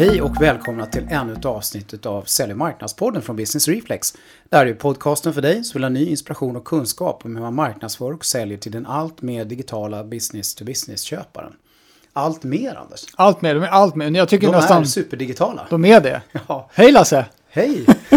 Hej och välkomna till ännu ett avsnitt av Sälj och marknadspodden från Business Reflex. Det här är podcasten för dig som vill ha ny inspiration och kunskap om hur man marknadsför och säljer till den allt mer digitala business-to-business-köparen. Allt mer, Anders. Allt mer, de är allt mer. Jag tycker De nästan är superdigitala. de är det. Ja. Hej Lasse! Hej!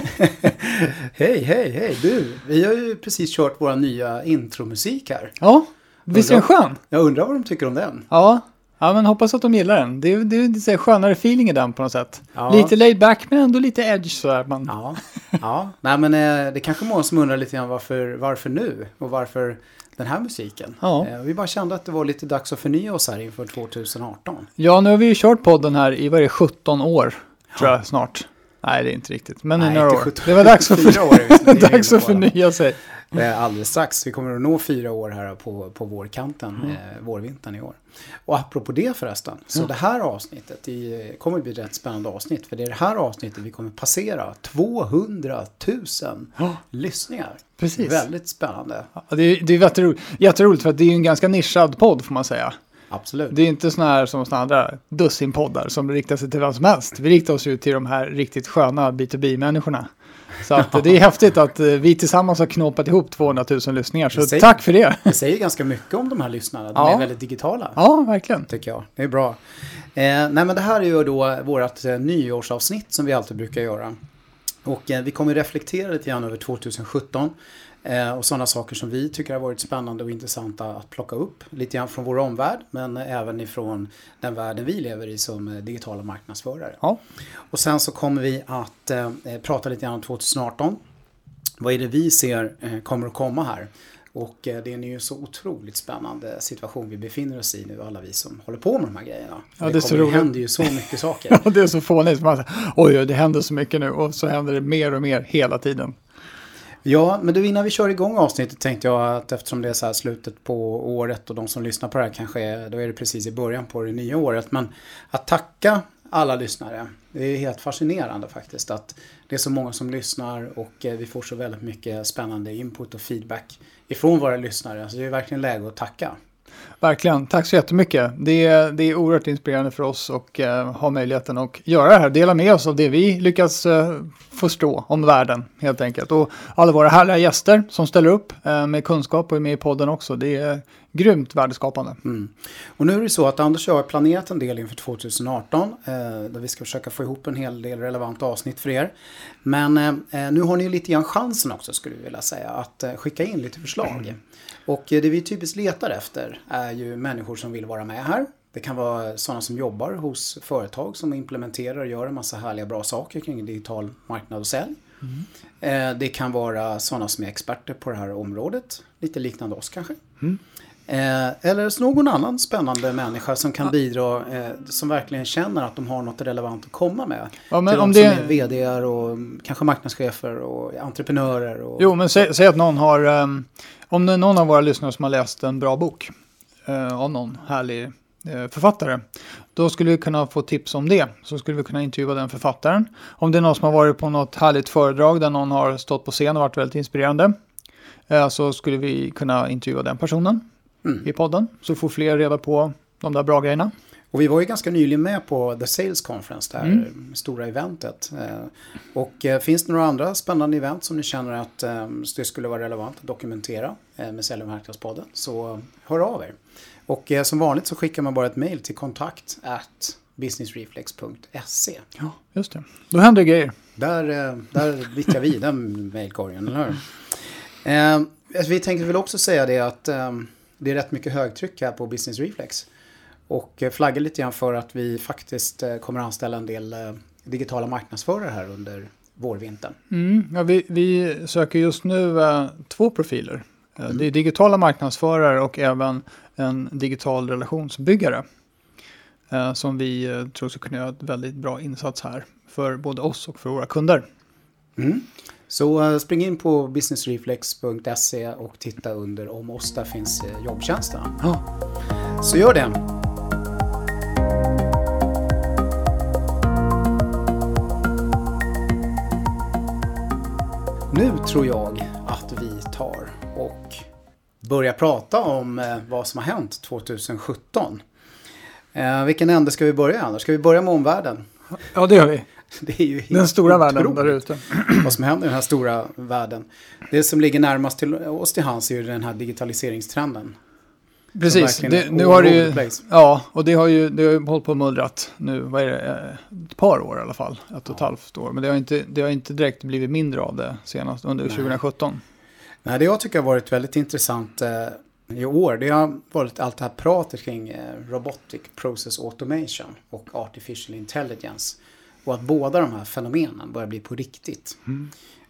hej, hej, hej! Du, vi har ju precis kört vår nya intromusik här. Ja, visst är den skön? Jag undrar vad de tycker om den. Ja. Ja, men hoppas att de gillar den. Det är, det är lite skönare feeling i den på något sätt. Ja. Lite laid back men ändå lite edge sådär. Man, Ja, ja. Nej, men eh, det är kanske många som undrar lite grann varför, varför nu och varför den här musiken. Ja. Eh, Vi bara kände att det var lite dags att förnya oss här inför 2018. Ja, nu har vi ju kört podden här i vad är det, 17 år tror jag snart. Nej, det är inte riktigt. Men Nej, några år. 17, Det var dags att, fyra år det dags att förnya sig. Alldeles strax. Vi kommer att nå fyra år här på, på vårkanten, Mm. eh, vårvintern i år. Och apropå det förresten, så det här avsnittet i, kommer att bli ett rätt spännande avsnitt. För det är det här avsnittet vi kommer passera 200 000 Ja. lyssningar. Precis. Väldigt spännande. Ja, det är, det är jätteroligt, jätteroligt för att det är en ganska nischad podd får man säga. Absolut. Det är inte såna här som såna andra dussinpoddar som riktar sig till vem som helst. Vi riktar oss ju till de här riktigt sköna B2B-människorna. Så att det är häftigt att eh, vi tillsammans har knåpat ihop 200 000 lyssningar. Så Säg- tack för det. Det säger ganska mycket om de här lyssnarna. De Ja. är väldigt digitala. Ja, verkligen. Tycker jag. Det är bra. Eh, nej men det här är ju då vårt eh, nyårsavsnitt som vi alltid brukar göra. Och eh, vi kommer reflektera lite grann över 2017. Eh, och sådana saker som vi tycker har varit spännande och intressanta att plocka upp. Lite grann från vår omvärld men även ifrån den världen vi lever i som eh, digitala marknadsförare. Ja. Och sen så kommer vi att eh, prata lite grann om 2018. Vad är det vi ser eh, kommer att komma här? Och eh, det är ju så otroligt spännande situation vi befinner oss i nu, alla vi som håller på med de här grejerna. För Ja, det så kommer, roligt. händer ju så mycket saker. Ja, det är så fånigt. Man oj, det händer så mycket nu och så händer det mer och mer hela tiden. Ja, men du innan vi kör igång avsnittet tänkte jag att eftersom det är så här slutet på året och de som lyssnar på det här kanske är, då är det precis i början på det nya året. Men att tacka alla lyssnare. Det är helt fascinerande faktiskt att det är så många som lyssnar och eh, vi får så väldigt mycket spännande input och feedback ifrån våra lyssnare. Så det är verkligen läge att tacka. Verkligen, tack så jättemycket. Det är, det är oerhört inspirerande för oss att eh, ha möjligheten att göra det här. Dela med oss av det vi lyckas eh, förstå om världen helt enkelt. Och alla våra härliga gäster som ställer upp eh, med kunskap och är med i podden också. Det är grymt värdeskapande. Mm. Och nu är det så att Anders och jag har planerat en del inför 2018. Eh, där vi ska försöka få ihop en hel del relevanta avsnitt för er. Men eh, nu har ni lite grann chansen också skulle vi vilja säga att eh, skicka in lite förslag. Och eh, det vi typiskt letar efter är ju människor som vill vara med här. Det kan vara sådana som jobbar hos företag som implementerar och gör en massa härliga bra saker kring digital marknad och sälj. Eh, Det kan vara sådana som är experter på det här området. Lite liknande oss kanske. Eh, eller någon annan spännande människa som kan bidra, eh, som verkligen känner att de har något relevant att komma med. Ja, men till om de det- som är VDR och mm, kanske marknadschefer och entreprenörer. Och, Jo, men säg, säg att någon har, ehm, om det någon av våra lyssnare som har läst en bra bok eh, av någon härlig eh, författare, då skulle vi kunna få tips om det. Så skulle vi kunna intervjua den författaren. Om det är någon som har varit på något härligt föredrag där någon har stått på scen och varit väldigt inspirerande, eh, så skulle vi kunna intervjua den personen Mm. i podden. Så får fler reda på de där bra grejerna. Och vi var ju ganska nyligen med på The Sales Conference, det här Mm. stora eventet. Eh, Och eh, finns det några andra spännande event som ni känner att eh, det skulle vara relevant att dokumentera med Sälj och marknadspodden så hör av er. Och som vanligt så skickar man bara ett mail till kontakt at businessreflex.se. Ja, just det. Då händer grejer. Där, där vittjar vi den mejlkorgen, eller hur? Vi tänkte väl också säga det att det är rätt mycket högtryck här på Business Reflex. Och eh, flagga lite grann för att vi faktiskt eh, kommer att anställa en del eh, digitala marknadsförare här under vårvintern. Mm, ja, vi, vi söker just nu eh, två profiler. Eh, Det är digitala marknadsförare och även en digital relationsbyggare. Eh, som vi eh, tror ska kunna göra ett väldigt bra insats här för både oss och för våra kunder. Mm. Så spring in på businessreflex.se och titta under om oss, där finns jobbtjänsterna. Ja, Så gör det. Nu tror jag att vi tar och börjar prata om eh, vad som har hänt 2017. Eh, vilken ände ska vi börja i, Anders? Ska vi börja med omvärlden? Ja, det gör vi. Det är ju helt Den stora världen där ute. vad som händer i den här stora världen. Det som ligger närmast till oss till hands är ju den här digitaliseringstrenden. Precis, det, nu har det ju, ja, och det har ju, det har ju hållit på och mullrat nu, vad är det, eh, ett par år i alla fall, ett och ett halvt år. Men det har inte, det har inte direkt blivit mindre av det senast under 2017. Nej, det jag tycker har varit väldigt intressant eh, i år, det har varit allt det här pratet kring eh, Robotic Process Automation och Artificial Intelligence. Och att båda de här fenomenen börjar bli på riktigt.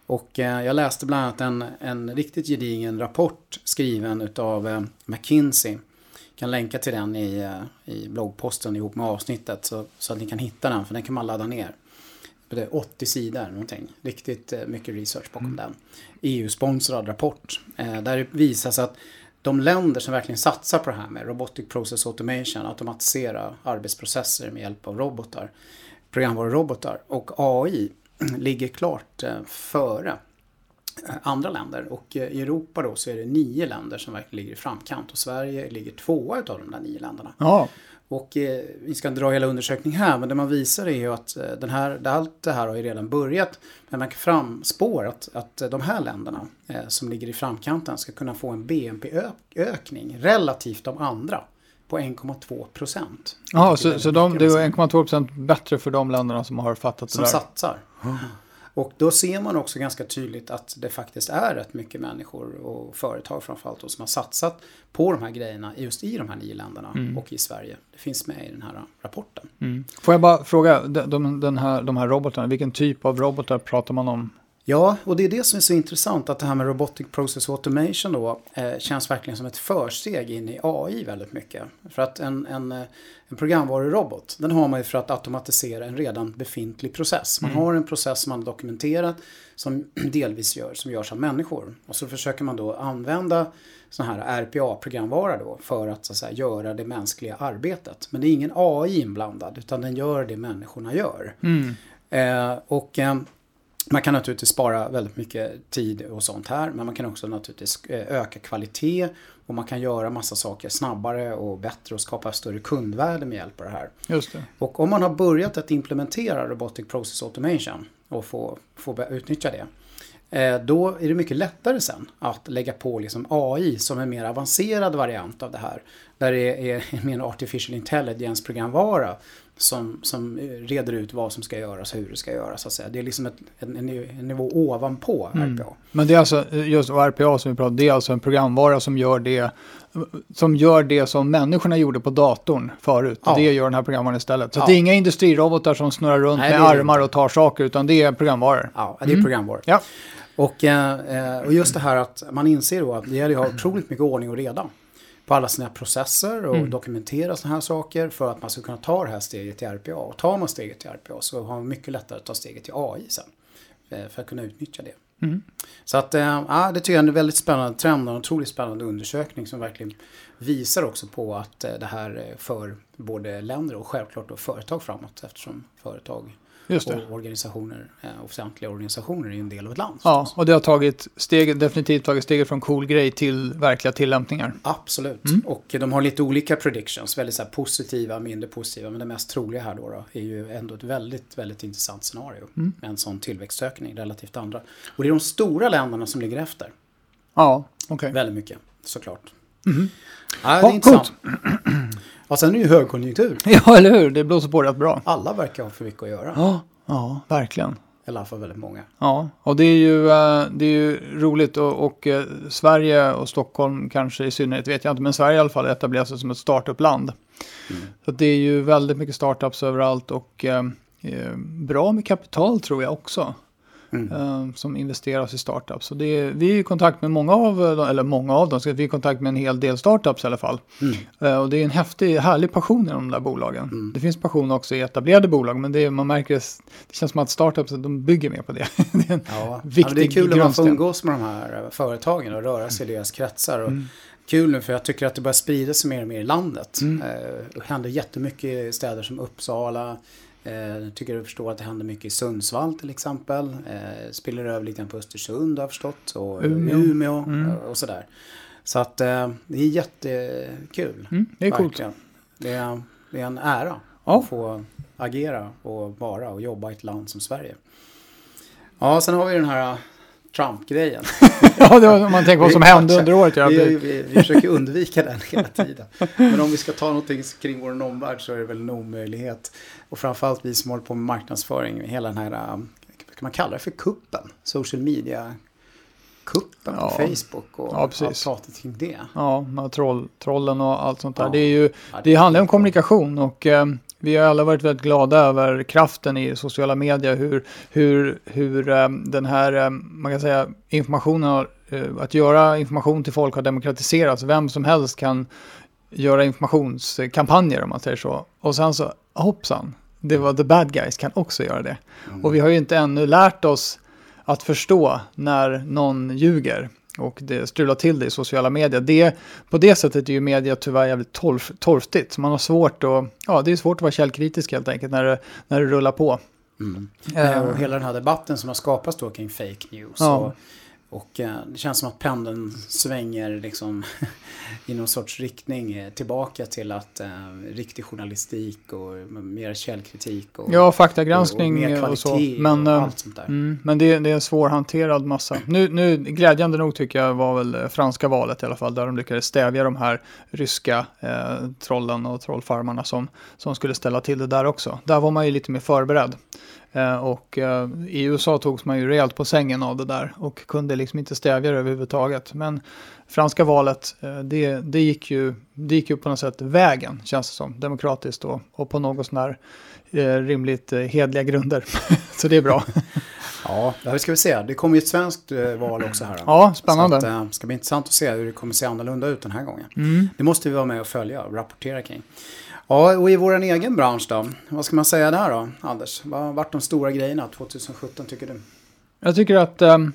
Och eh, jag läste bland annat en, en riktigt gedigen rapport skriven utav eh, McKinsey. kan länka till den i, eh, i bloggposten ihop med avsnittet så, så att ni kan hitta den, för den kan man ladda ner. Det är 80 sidor någonting. Riktigt eh, mycket research bakom den. EU-sponsrad rapport. Eh, där det visas att de länder som verkligen satsar på det här med Robotic Process Automation, automatisera arbetsprocesser med hjälp av robotar, programvarurobotar och AI ligger klart eh, före eh, andra länder. Och eh, i Europa då så är det nio länder som verkligen ligger i framkant och Sverige ligger tvåa utav de där nio länderna. Ja, Och eh, vi ska inte dra hela undersökningen här, men det man visar är ju att den här, allt det här har ju redan börjat. Men man kan framspåra att, att de här länderna eh, som ligger i framkanten ska kunna få en BNP-ökning relativt de andra på 1,2 procent. ja så, så de, det var 1,2 procent bättre för de länderna som har fattat det Som satsar. Och då ser man också ganska tydligt att det faktiskt är rätt mycket människor och företag framförallt då, som har satsat på de här grejerna just i de här nio länderna och i Sverige. Det finns med i den här rapporten. Mm. Får jag bara fråga, de, de, den här, de här robotarna, vilken typ av robotar pratar man om? Ja, och det är det som är så intressant att det här med Robotic Process Automation då eh, känns verkligen som ett försteg in i AI väldigt mycket. För att en, en, eh, en programvarurobot, den har man ju för att automatisera en redan befintlig process. Man har en process som man har dokumenterat som delvis gör, som görs av människor. Och så försöker man då använda sån här RPA-programvara då för att, så att säga, göra det mänskliga arbetet. Men det är ingen AI inblandad utan den gör det människorna gör. Eh, och eh, man kan naturligtvis spara väldigt mycket tid och sånt här. Men man kan också naturligtvis eh, öka kvalitet. Och man kan göra massa saker snabbare och bättre och skapa större kundvärde med hjälp av det här. Just det. Och om man har börjat att implementera Robotic Process Automation och få, få utnyttja det. eh, Då är det mycket lättare sen att lägga på liksom AI som en mer avancerad variant av det här. Där det är mer artificial intelligence programvara som, som reder ut vad som ska göras hur det ska göras. Så att säga. Det är liksom ett, en, en en nivå ovanpå RPA. Men det är alltså, just RPA som vi pratade det är alltså en programvara som gör det som gör det som människorna gjorde på datorn förut. Ja. Det gör den här programvaran istället. Så Ja. det är inga industrirobotar som snurrar runt Nej, med armar och tar saker, utan det är programvaror. Ja, det är programvaror. Ja. Och, eh, och just det här att man inser då att det gäller att ha otroligt mycket ordning och reda på alla sina processer och dokumentera sådana här saker för att man ska kunna ta det här steget till RPA. Och tar man steget till RPA så har man mycket lättare att ta steget till AI sen. eh, För att kunna utnyttja det. Så att, eh, ja, det tycker jag är en väldigt spännande trend och en otroligt spännande undersökning som verkligen visar också på att eh, det här för både länder och självklart då företag framåt eftersom företag. Och organisationer, eh, offentliga organisationer är ju en del av ett land. Ja, och det har tagit steget, definitivt tagit steget från cool grej till verkliga tillämpningar. Absolut. Och de har lite olika predictions, väldigt så positiva, mindre positiva. Men det mest troliga här då, då är ju ändå ett väldigt, väldigt intressant scenario. Med en sån tillväxtökning relativt andra. Och det är de stora länderna som ligger efter. Ja, okej. Väldigt mycket, såklart. Ja, det Ja, är intressant. Ja, sen är det ju högkonjunktur. Ja, eller hur? Det blåser på rätt bra. Alla verkar ha för mycket att göra. Ja, ja, verkligen. I alla fall väldigt många. Ja, och det är ju, eh, det är ju roligt och, och eh, Sverige och Stockholm kanske i synnerhet vet jag inte, men Sverige i alla fall etablerar sig som ett startup-land. Så att det är ju väldigt mycket startups överallt och eh, eh, bra med kapital tror jag också. Eh, Som investeras i startups. Så är, vi är i kontakt med många av dem, eller många av dem, så vi är i kontakt med en hel del startups i alla fall. Eh, Och det är en häftig, härlig passion i de där bolagen. Det finns passion också i etablerade bolag, men det, är, man märker, det det känns som att startups, de bygger mer på det. det är en Ja, viktig ja, det är kul att man får umgås med de här eh, företagen och röra sig i deras kretsar. Och Kul nu för jag tycker att det börjar sprida sig mer och mer i landet. Eh, det händer jättemycket i städer som Uppsala. Eh, jag tycker du förstår att det händer mycket i Sundsvall till exempel. Eh, spiller över lite grann på Östersund har jag förstått. Och Umeå. Umeå, eh, och sådär. Så att det är jättekul. Mm, det är coolt. Det är, det är en ära Ja. att få agera och vara och jobba i ett land som Sverige. Ja, sen har vi den här Trump-grejen. ja, det var, om man tänker vad som hände under året. Ja. Vi, vi, vi försöker undvika den hela tiden. Men om vi ska ta någonting kring vår omvärld så är det väl en omöjlighet. Och framförallt vi som håller på med marknadsföring, hela den här, vad kan man kalla det för, kuppen? Social media kuppen ja. på Facebook och ja, allt pratet kring det. Ja, troll, trollen och allt sånt där. Ja. Det, är ju, det handlar om kommunikation och eh, vi har alla varit väldigt glada över kraften i sociala medier, hur, hur, hur um, den här, um, man kan säga, informationen, har, uh, att göra information till folk har demokratiserats. Vem som helst kan göra informationskampanjer om man säger så. Och sen så, hoppsan, det var the bad guys kan också göra det. Mm. Och vi har ju inte ännu lärt oss att förstå när någon ljuger och det strular till det i sociala medier. Det, på det sättet är ju media tyvärr jävligt torf, torftigt. Man har svårt att, ja det är svårt att vara källkritisk helt enkelt när det, när det rullar på. Mm. Uh, och hela den här debatten som har skapats då kring fake news. Ja. Och och eh, det känns som att pendeln svänger liksom i någon sorts riktning eh, tillbaka till att eh, riktig journalistik och mer källkritik och, ja, faktagranskning och, och mer kvalitet och, men, och eh, allt sånt där. Mm, men det, det, är en svårhanterad massa. Nu, nu, glädjande nog tycker jag var väl franska valet i alla fall, där de lyckades stävja de här ryska eh, trollen och trollfarmarna som, som skulle ställa till det där också. Där var man ju lite mer förberedd. Eh, och eh, i USA togs man ju rejält på sängen av det där och kunde liksom inte stävja det överhuvudtaget. Men franska valet, eh, det, det, gick ju, det gick ju på något sätt vägen, känns det som, demokratiskt och, och på något sån här rimligt hedliga grunder. Så det är bra. Ja, det ska vi se. Det kommer ju ett svenskt val också här. Ja, spännande. Så att, det ska bli intressant att se hur det kommer se annorlunda ut den här gången. Mm. Det måste vi vara med och följa och rapportera kring. Ja, och i vår egen bransch då? Vad ska man säga där då, Anders? Vad har varit de stora grejerna 2017 tycker du? Jag tycker att um,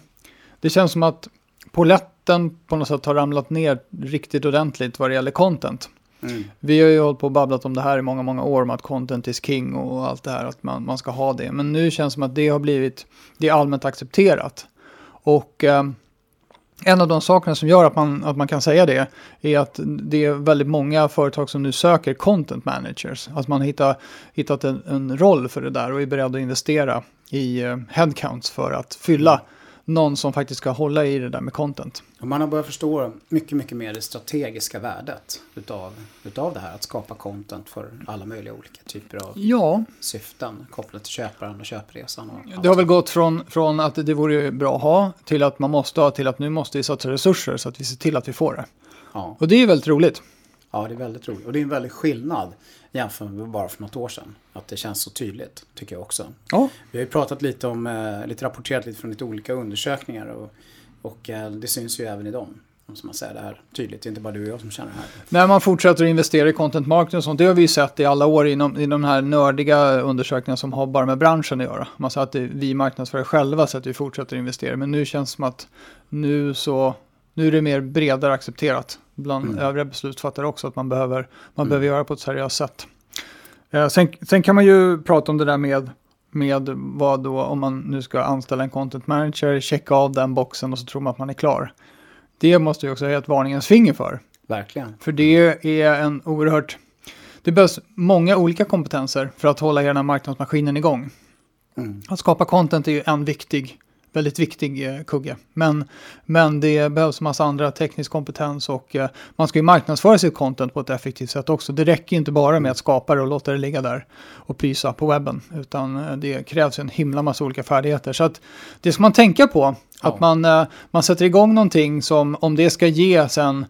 det känns som att poletten på något sätt har ramlat ner riktigt ordentligt vad det gäller content. Mm. Vi har ju hållit på och babblat om det här i många, många år, om att content is king och allt det här, att man, man ska ha det. Men nu känns det som att det har blivit, det är allmänt accepterat. Och um, en av de sakerna som gör att man, att man kan säga det är att det är väldigt många företag som nu söker content managers. Att man har hittat en, en roll för det där och är beredd att investera i eh, headcounts för att fylla någon som faktiskt ska hålla i det där med content. Man har börjat förstå mycket, mycket mer det strategiska värdet utav, utav det här. Att skapa content för alla möjliga olika typer av ja. syften kopplat till köparen och köpresan. Och det har väl gått från, från att det vore bra att ha till att man måste ha till att nu måste vi satsa resurser så att vi ser till att vi får det. Ja. Och det är väldigt roligt. Ja, det är väldigt roligt. Och det är en väldig skillnad jämfört med bara för något år sedan. Att det känns så tydligt, tycker jag också. Ja. Vi har ju pratat lite om, eh, lite rapporterat lite från lite olika undersökningar och, och eh, det syns ju även i dem. Som man säger det här tydligt, det är inte bara du och jag som känner det här. När man fortsätter att investera i content marketing och sånt, det har vi ju sett i alla år inom, i de här nördiga undersökningarna som har bara med branschen att göra. Man säger att det, vi marknadsför själva så att vi fortsätter investera, men nu känns det som att nu så, nu är det mer bredare accepterat bland mm. övriga beslutsfattare också, att man behöver, man mm. behöver göra på ett seriöst sätt. Eh, sen, sen, kan man ju prata om det där med, med vad då, om man nu ska anställa en content manager, checka av den boxen och så tror man att man är klar. Det måste ju också ha ett varningens finger för. Verkligen. För det är en oerhört, det behövs många olika kompetenser för att hålla hela marknadsmaskinen igång. Mm. Att skapa content är ju en viktig väldigt viktig eh, kugge. Men, men det behövs massa andra teknisk kompetens och eh, man ska ju marknadsföra sitt content på ett effektivt sätt också. Det räcker inte bara med att skapa det och låta det ligga där och pysa på webben, utan eh, det krävs en himla massa olika färdigheter. Så att det ska man tänka på, ja. att man, man sätter igång någonting som om det ska ge sen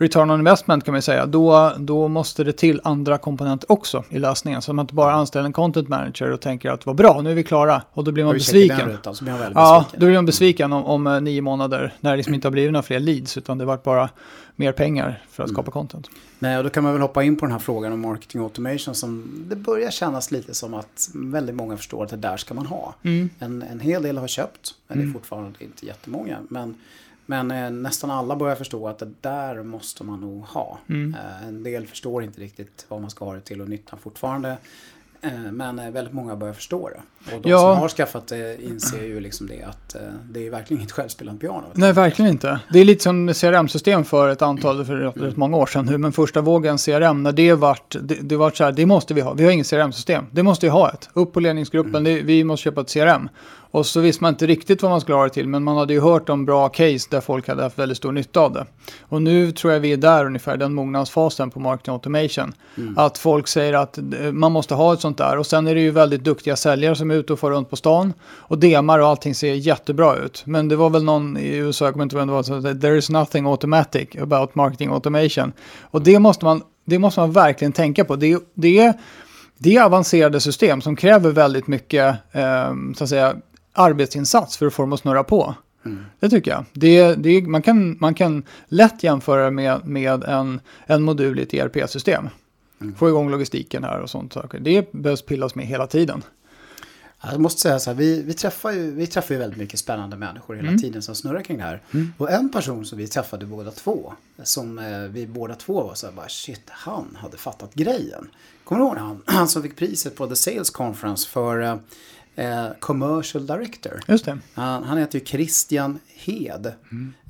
return on investment kan man säga, då, då måste det till andra komponenter också i lösningen. Så att man inte bara anställer en content manager och tänker att vad bra, nu är vi klara. Och då blir man besviken. Rutan, blir man ja, då blir man besviken om, om eh, nio månader när det liksom inte har blivit några fler leads, utan det varit bara mer pengar för att mm. skapa content. Nej, och då kan man väl hoppa in på den här frågan om marketing automation som det börjar kännas lite som att väldigt många förstår att det där ska man ha. Mm. En, en hel del har köpt, men det är mm. fortfarande inte jättemånga. Men men eh, nästan alla börjar förstå att det där måste man nog ha. Mm. Eh, en del förstår inte riktigt vad man ska ha det till och nyttan fortfarande Eh, Men eh, väldigt många börjar förstå det. Och de Ja. som har skaffat det inser ju liksom det att eh, det är verkligen inget självspelande piano. Nej, verkligen inte. Det är lite som CRM-system för ett antal, för rätt, många år sedan. Hur, men första vågen CRM, när det vart, det, det vart så här, det måste vi ha. Vi har inget CRM-system. Det måste vi ha ett. Upp på ledningsgruppen, det, vi måste köpa ett CRM. Och så visste man inte riktigt vad man skulle ha det till, men man hade ju hört om bra case där folk hade haft väldigt stor nytta av det. Och nu tror jag vi är där ungefär, den mognadsfasen på marketing automation. Att folk säger att eh, man måste ha ett sånt där. Och sen är det ju väldigt duktiga säljare som är ute och får runt på stan och demar och allting ser jättebra ut. Men det var väl någon i USA, jag kommer inte ihåg vem det var, som sa there is nothing automatic about marketing automation. Och det måste man, det måste man verkligen tänka på. Det, det, är, det är avancerade system som kräver väldigt mycket eh, så att säga, arbetsinsats för att få dem att snurra på. Det tycker jag. Det, det, man, kan, man kan lätt jämföra med, med en, en modul i ett ERP-system. Få igång logistiken här och sånt saker. Det behövs pillas med hela tiden. Jag måste säga så här, vi, vi, träffar ju, vi träffar ju väldigt mycket spännande människor hela tiden som snurrar kring det här. Och en person som vi träffade båda två, som eh, vi båda två var så här bara shit, han hade fattat grejen. Kommer du ihåg han, han som fick priset på The Sales Conference för eh, eh, Commercial Director? Just det. Han, han heter ju Christian Hed.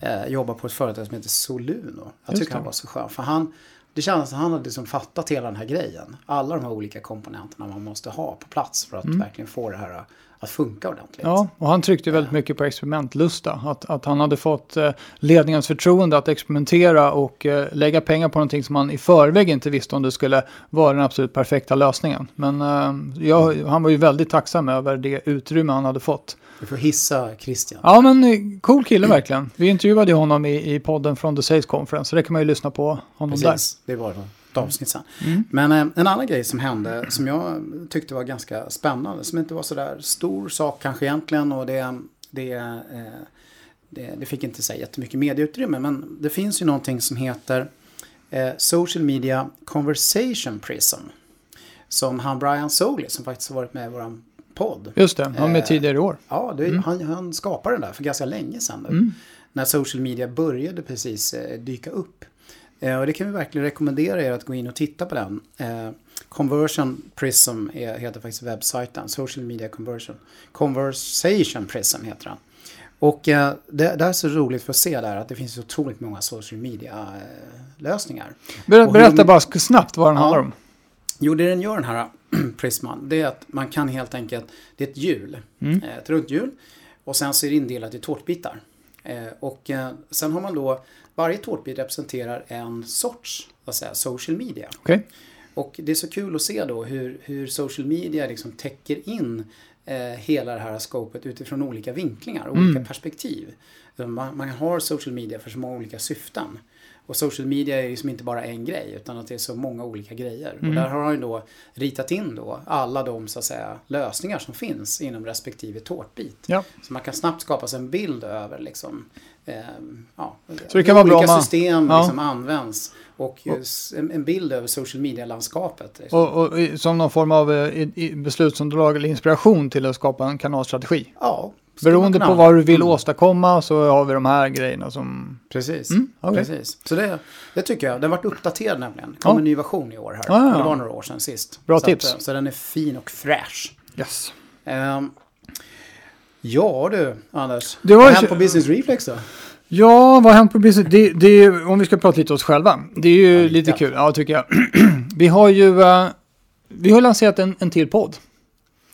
Eh, jobbar på ett företag som heter Soluno. Jag Just tycker han var så skön. För han, det kändes som han hade liksom fattat hela den här grejen. Alla de här olika komponenterna man måste ha på plats för att verkligen få det här att funka ordentligt. Ja, och han tryckte väldigt mycket på experimentlusta. Att, att han hade fått eh, ledningens förtroende att experimentera och eh, lägga pengar på någonting som han i förväg inte visste om det skulle vara den absolut perfekta lösningen. Men eh, jag, han var ju väldigt tacksam över det utrymme han hade fått. Vi får hissa Christian. Ja, men eh, cool kille verkligen. Vi intervjuade ju honom i, i podden från The Sales Conference, så det kan man ju lyssna på honom Precis, det var ett avsnitt sen. Men eh, en annan grej som hände som jag tyckte var ganska spännande, som inte var så där stor sak kanske egentligen och det, det, eh, det, det fick inte säga jättemycket medieutrymme, men det finns ju någonting som heter eh, Social Media Conversation Prism. Som han Brian Soley, som faktiskt har varit med i vår podd. Just det, han med tidigare i år. Ja, det, han, han skapade den där för ganska länge sedan nu. När social media började precis dyka upp. Eh, och det kan vi verkligen rekommendera er att gå in och titta på den. Eh, Conversion Prism är, heter faktiskt webbsajten. Social Media Conversion. Conversation Prism heter den. Och eh, det, det är så roligt för att se där att det finns otroligt många social media-lösningar. Ber, berätta hur- bara snabbt vad den Ja. handlar om. Jo, det den gör den här Prisman, det är att man kan helt enkelt, det är ett hjul, Mm. ett runt hjul. Och sen så är det indelat i tårtbitar. Och sen har man då, varje tårtbit representerar en sorts, vad säger, social media. Okej? Och det är så kul att se då hur, hur social media liksom täcker in eh, hela det här skopet utifrån olika vinklingar, olika perspektiv. Man, man har social media för så många olika syften. Och social media är ju som inte bara en grej utan att det är så många olika grejer. Och där har han ju då ritat in då alla de så att säga lösningar som finns inom respektive tårtbit. Ja. Så man kan snabbt skapa sig en bild över liksom ja, Så det kan vara olika bra om man- system Ja. liksom används. Och en, bild över social media-landskapet. Liksom. Och, och som någon form av eh, beslutsunderlag eller inspiration till att skapa en kanalstrategi. Ja, Beroende på vad du vill Mm. åstadkomma så har vi de här grejerna som... Precis. Mm, okej. Precis. Så det, det tycker jag. Den har varit uppdaterad nämligen. Det Ja. kom en ny version i år här. Ah, ja. Det var några år sedan sist. Bra så tips. Att, eh, så den är fin och fräsch. Yes. Ehm, ja du, Anders. Det var Vad har hänt på Business Reflex då? Ja, vad har hänt på business? Det, det, om vi ska prata lite oss själva. Det är ju Ja, lite. kul, ja tycker jag. vi har ju eh, vi har lanserat en, en till podd.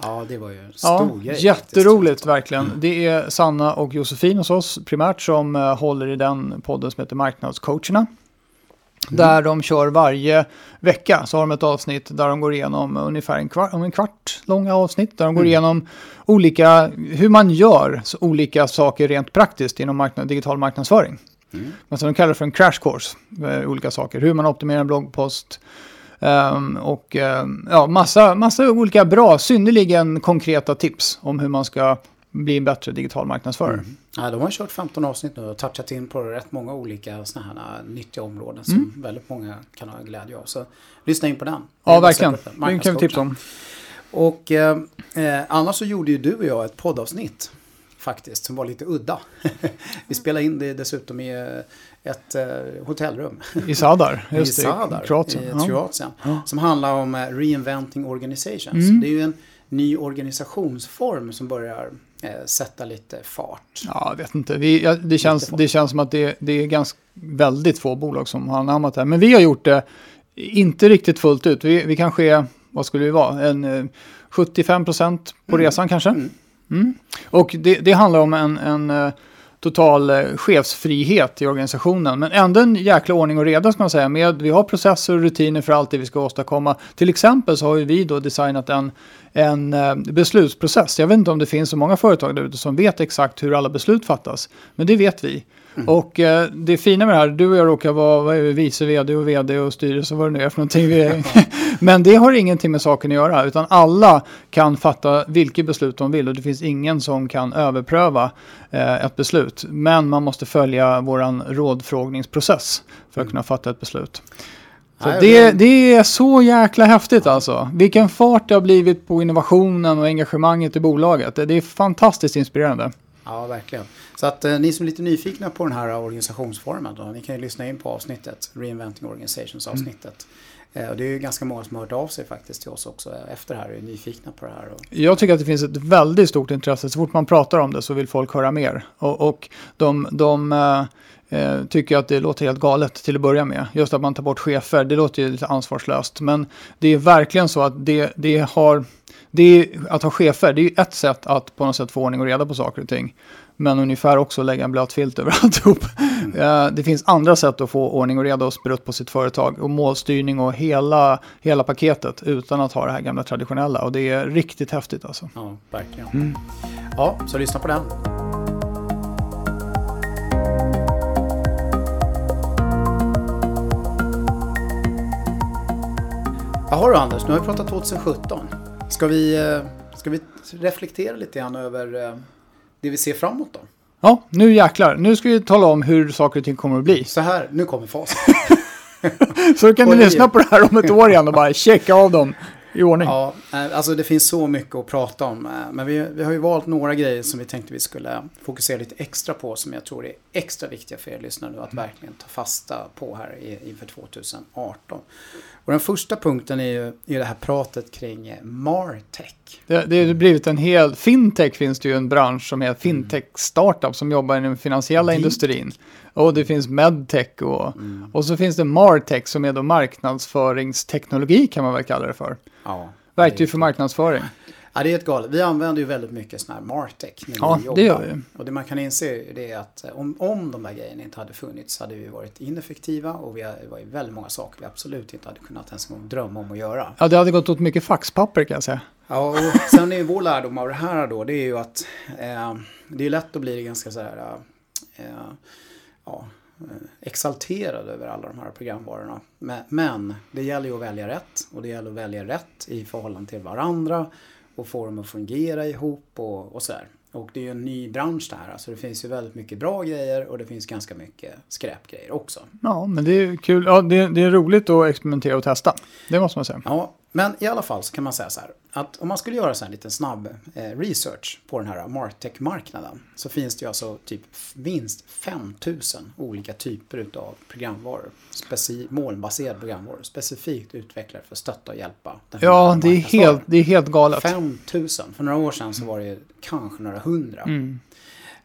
Ja, det var ju en Ja, stor grej. jätteroligt faktiskt. verkligen. Det är Sanna och Josefin hos oss primärt som eh, håller i den podden som heter Marknadscoacherna. Där de kör varje vecka så har de ett avsnitt där de går igenom ungefär en kvart, en kvart långa avsnitt. Där de går igenom olika, hur man gör olika saker rent praktiskt inom marknad, digital marknadsföring. Alltså de kallar det för en crash course, eh, olika saker. Hur man optimerar en bloggpost, ehm, och ehm, ja, massa, massa olika bra, synnerligen konkreta tips om hur man ska bli en bättre digital marknadsförare. Ja, de har kört 15 avsnitt nu och touchat in på rätt många olika såna här nyttiga områden som Mm. väldigt många kan ha glädje av. Så lyssna in på den. Ja, verkligen. Den. Kan vi tipsa om. Och eh, eh, annars så gjorde ju du och jag ett poddavsnitt faktiskt som var lite udda. vi spelade in det dessutom i eh, ett eh, hotellrum. I Sadar, just I Sadar, i Kroatien. I Kroatien ja. Som handlar om eh, Reinventing Organizations. Mm. Det är ju en ny organisationsform som börjar sätta lite fart. Ja, jag vet inte. Vi, ja, det, känns, det känns som att det, det är ganska väldigt få bolag som har anammat det här. Men vi har gjort det inte riktigt fullt ut. Vi, vi kanske är, vad skulle vi vara, en 75 procent på mm. resan kanske. Mm. Mm. Och det, det, handlar om en, en eh, total eh, chefsfrihet i organisationen. Men ändå en jäkla ordning och reda ska man säga. Med, vi har processer och rutiner för allt det vi ska åstadkomma. Till exempel så har vi då designat en, en eh, beslutsprocess. Jag vet inte om det finns så många företag där ute som vet exakt hur alla beslut fattas. Men det vet vi. Mm. Och eh, det fina med det här, du och jag råkar vara vi, vice vd och vd och styrelse och vad det nu är för någonting. Men det har ingenting med saken att göra, utan alla kan fatta vilket beslut de vill och det finns ingen som kan överpröva eh, ett beslut. Men man måste följa våran rådfrågningsprocess för att mm. kunna fatta ett beslut. Så det, det, är så jäkla häftigt alltså. Vilken fart det har blivit på innovationen och engagemanget i bolaget. Det är fantastiskt inspirerande. Ja, verkligen. Så att eh, ni som är lite nyfikna på den här organisationsformen då, ni kan ju lyssna in på avsnittet, Reinventing Organizations avsnittet. Mm. och det är ju ganska många som har hört av sig faktiskt till oss också efter det här och är nyfikna på det här. Och... Jag tycker att det finns ett väldigt stort intresse. Så fort man pratar om det så vill folk höra mer. Och, och de, de eh, tycker att det låter helt galet till att börja med. Just att man tar bort chefer, det låter ju lite ansvarslöst. Men det är verkligen så att det, det har det är, att ha chefer, det är ju ett sätt att på något sätt få ordning och reda på saker och ting. Men ungefär också lägga en blöt filt över alltihop. Mm. det finns andra sätt att få ordning och reda och sprutt på sitt företag. Och målstyrning och hela, hela paketet utan att ha det här gamla traditionella. Och det är riktigt häftigt alltså. Ja, verkligen. Mm. Ja, så lyssna på den. Jaha du Anders, nu har vi pratat 2017. Ska vi, eh, ska vi reflektera lite grann över eh, det vi ser framåt då? Ja, nu jäklar. Nu ska vi tala om hur saker och ting kommer att bli. Så här, nu kommer facit. så kan ni lyssna på det här om ett år igen och bara checka av dem i ordning. Ja, eh, alltså det finns så mycket att prata om. Men vi, vi har ju valt några grejer som vi tänkte vi skulle fokusera lite extra på som jag tror är extra viktiga för er lyssnare nu att mm. verkligen ta fasta på här inför 2018. Och den första punkten är ju är det här pratet kring eh, Martech. Det, det har blivit en hel, fintech finns det ju en bransch som heter mm. fintech startup som jobbar i den finansiella Deep. industrin. Och det finns medtech och, mm. och så finns det Martech som är då marknadsföringsteknologi kan man väl kalla det för. Ja, Verktyg för marknadsföring. Ja, det är ett galet. Vi använder ju väldigt mycket sån här Martech när ja, vi jobbar. Det gör vi. Och det man kan inse det är att om, om de här grejerna inte hade funnits hade vi varit ineffektiva och vi har, det var ju väldigt många saker vi absolut inte hade kunnat ens en gång drömma om att göra. Ja, det hade gått åt mycket faxpapper kan jag säga. Ja, och sen är ju vår lärdom av det här då, det är ju att eh, det är lätt att bli ganska så här, eh, ja, exalterad över alla de här programvarorna. Men, det gäller ju att välja rätt och det gäller att välja rätt i förhållande till varandra och få dem att fungera ihop och, och sådär. Och det är ju en ny bransch det här. Alltså det finns ju väldigt mycket bra grejer och det finns ganska mycket skräpgrejer också. Ja, men det är kul. Ja, det, det är roligt att experimentera och testa. Det måste man säga. Ja, men i alla fall så kan man säga så här att om man skulle göra så här en liten snabb eh, research på den här Martech-marknaden så finns det ju alltså typ minst 5000 olika typer av programvaror. Speci molnbaserade programvaror specifikt utvecklade för att stötta och hjälpa. ja, det är, helt, det är helt galet. 5000. För några år sedan så var det kanske några hundra. Mm.